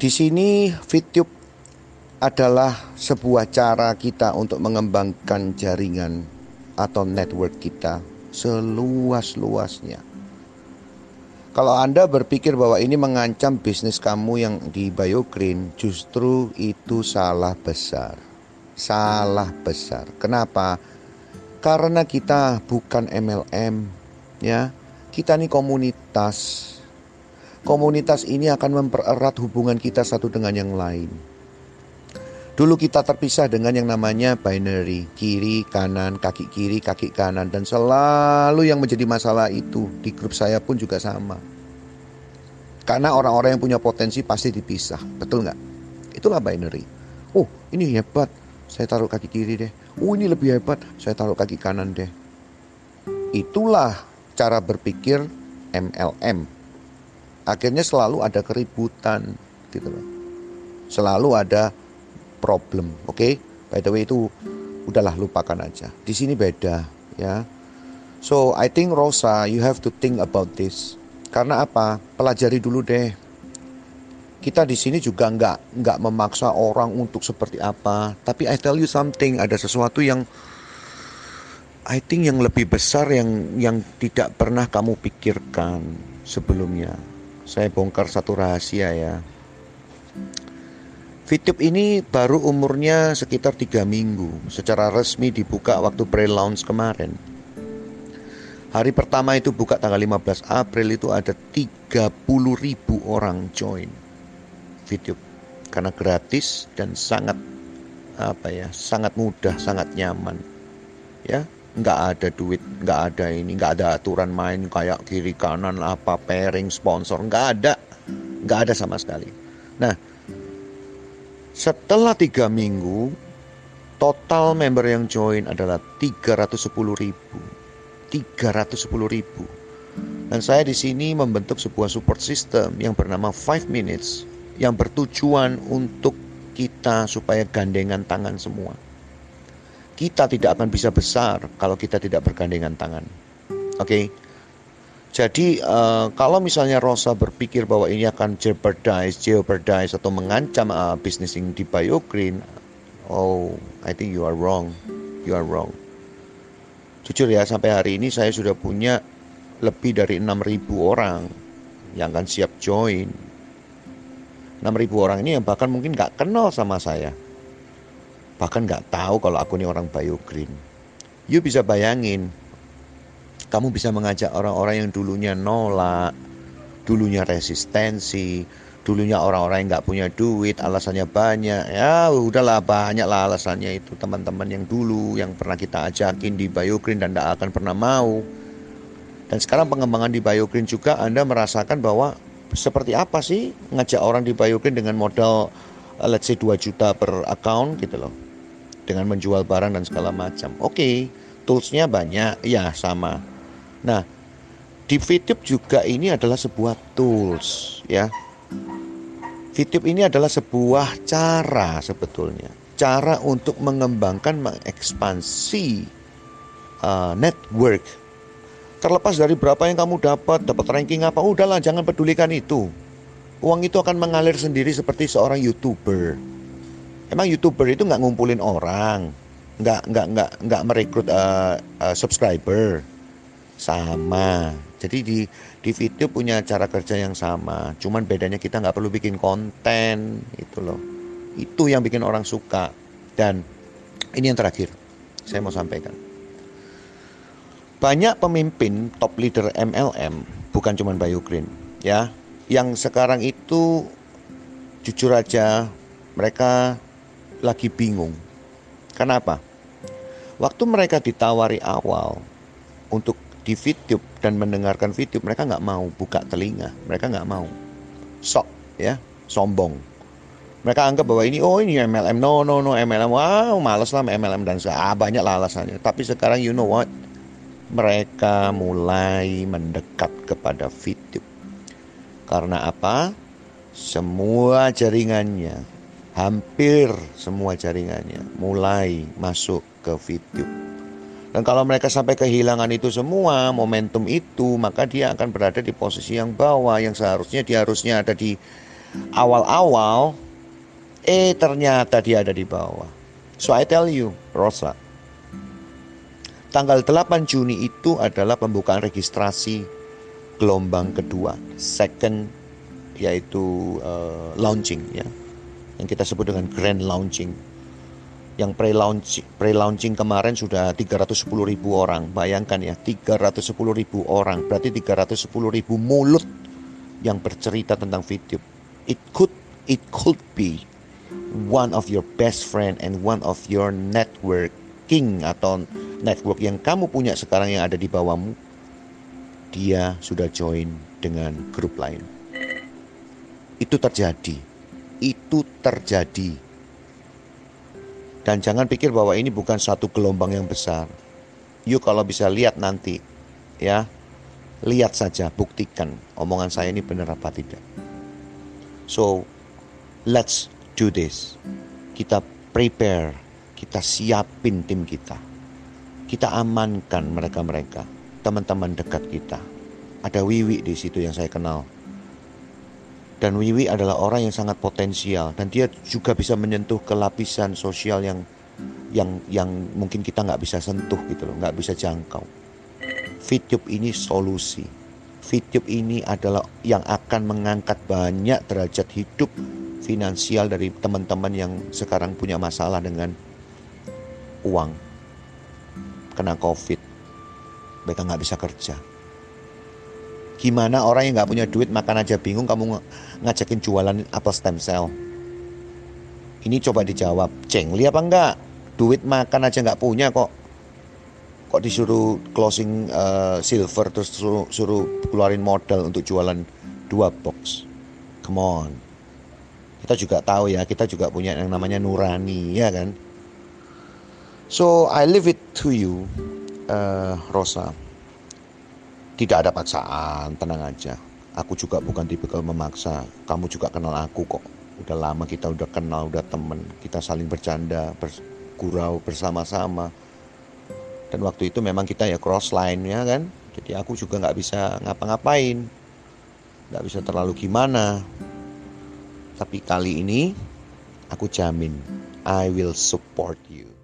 Di sini VTube adalah sebuah cara kita untuk mengembangkan jaringan atau network kita seluas-luasnya. Kalau Anda berpikir bahwa ini mengancam bisnis kamu yang di BioGreen, justru itu salah besar. Salah besar. Kenapa? Karena kita bukan MLM, ya. Kita ini komunitas. Komunitas ini akan mempererat hubungan kita satu dengan yang lain. Dulu kita terpisah dengan yang namanya binary, kiri, kanan, kaki kiri, kaki kanan dan selalu yang menjadi masalah itu di grup saya pun juga sama. Karena orang-orang yang punya potensi pasti dipisah, betul nggak? Itulah binary. Oh, ini hebat, saya taruh kaki kiri deh. Oh, ini lebih hebat, saya taruh kaki kanan deh. Itulah cara berpikir MLM. Akhirnya selalu ada keributan, gitu loh. Selalu ada problem. Oke, okay? by the way itu udahlah lupakan aja. Di sini beda, ya. So I think Rosa, you have to think about this. Karena apa? Pelajari dulu deh. Kita di sini juga nggak nggak memaksa orang untuk seperti apa. Tapi I tell you something, ada sesuatu yang I think yang lebih besar yang yang tidak pernah kamu pikirkan sebelumnya. Saya bongkar satu rahasia ya. VTube ini baru umurnya sekitar tiga minggu. Secara resmi dibuka waktu pre-launch kemarin. Hari pertama itu buka tanggal 15 April itu ada 30 ribu orang join VTube Karena gratis dan sangat apa ya sangat mudah sangat nyaman. Ya nggak ada duit nggak ada ini nggak ada aturan main kayak kiri kanan apa pairing sponsor nggak ada nggak ada sama sekali nah setelah tiga minggu, total member yang join adalah 310 ribu. 310 ribu. Dan saya di sini membentuk sebuah support system yang bernama 5 Minutes yang bertujuan untuk kita supaya gandengan tangan semua. Kita tidak akan bisa besar kalau kita tidak bergandengan tangan. Oke. Okay? Jadi uh, kalau misalnya Rosa berpikir bahwa ini akan jeopardize, jeopardize atau mengancam uh, bisnis yang di BioGreen, oh, I think you are wrong. You are wrong. Jujur ya, sampai hari ini saya sudah punya lebih dari 6.000 orang yang akan siap join. 6.000 orang ini yang bahkan mungkin nggak kenal sama saya. Bahkan nggak tahu kalau aku ini orang BioGreen. You bisa bayangin, kamu bisa mengajak orang-orang yang dulunya nolak, dulunya resistensi, dulunya orang-orang yang nggak punya duit, alasannya banyak. Ya udahlah banyaklah alasannya itu teman-teman yang dulu yang pernah kita ajakin di BioGreen dan tidak akan pernah mau. Dan sekarang pengembangan di BioGreen juga Anda merasakan bahwa seperti apa sih ngajak orang di BioGreen dengan modal let's say 2 juta per account gitu loh. Dengan menjual barang dan segala macam. Oke, okay, toolsnya banyak, ya sama Nah, di VTube juga ini adalah sebuah tools ya. VTube ini adalah sebuah cara sebetulnya, cara untuk mengembangkan mengekspansi uh, network. Terlepas dari berapa yang kamu dapat, dapat ranking apa, udahlah jangan pedulikan itu. Uang itu akan mengalir sendiri seperti seorang youtuber. Emang youtuber itu nggak ngumpulin orang, nggak nggak nggak nggak merekrut uh, uh, subscriber, sama. Jadi di di video punya cara kerja yang sama. Cuman bedanya kita nggak perlu bikin konten itu loh. Itu yang bikin orang suka. Dan ini yang terakhir saya mau sampaikan. Banyak pemimpin top leader MLM bukan cuman Bayu Green ya. Yang sekarang itu jujur aja mereka lagi bingung. Kenapa? Waktu mereka ditawari awal untuk di VTube dan mendengarkan VTube mereka nggak mau buka telinga mereka nggak mau. Sok ya sombong. Mereka anggap bahwa ini oh ini MLM no no no MLM wow males lah MLM dan ah, banyak lah alasannya tapi sekarang you know what? Mereka mulai mendekat kepada VTube karena apa? Semua jaringannya hampir semua jaringannya mulai masuk ke VTube dan kalau mereka sampai kehilangan itu semua, momentum itu, maka dia akan berada di posisi yang bawah yang seharusnya dia harusnya ada di awal-awal. Eh ternyata dia ada di bawah. So I tell you Rosa tanggal 8 Juni itu adalah pembukaan registrasi gelombang kedua second yaitu uh, launching ya yang kita sebut dengan grand launching. Yang pre-launching pre-launching kemarin sudah 310 ribu orang. Bayangkan ya 310 ribu orang. Berarti 310 ribu mulut yang bercerita tentang video. It could it could be one of your best friend and one of your networking atau network yang kamu punya sekarang yang ada di bawahmu dia sudah join dengan grup lain. Itu terjadi itu terjadi dan jangan pikir bahwa ini bukan satu gelombang yang besar. Yuk kalau bisa lihat nanti, ya, lihat saja, buktikan omongan saya ini benar apa tidak. So, let's do this. Kita prepare, kita siapin tim kita. Kita amankan mereka-mereka, teman-teman dekat kita. Ada Wiwi di situ yang saya kenal dan Wiwi adalah orang yang sangat potensial dan dia juga bisa menyentuh ke lapisan sosial yang yang yang mungkin kita nggak bisa sentuh gitu loh, nggak bisa jangkau. Fitube ini solusi. Fitube ini adalah yang akan mengangkat banyak derajat hidup finansial dari teman-teman yang sekarang punya masalah dengan uang, kena COVID, mereka nggak bisa kerja Gimana orang yang nggak punya duit makan aja bingung kamu ngajakin jualan apel stem cell? Ini coba dijawab, cengli apa enggak? Duit makan aja nggak punya kok. Kok disuruh closing uh, silver terus suruh, suruh keluarin modal untuk jualan dua box. Come on. Kita juga tahu ya, kita juga punya yang namanya nurani, ya kan? So I leave it to you, uh, Rosa. Tidak ada paksaan, tenang aja. Aku juga bukan tipikal memaksa. Kamu juga kenal aku kok. Udah lama kita udah kenal, udah temen. Kita saling bercanda, bergurau bersama-sama. Dan waktu itu memang kita ya cross line ya kan. Jadi aku juga nggak bisa ngapa-ngapain. Nggak bisa terlalu gimana. Tapi kali ini aku jamin I will support you.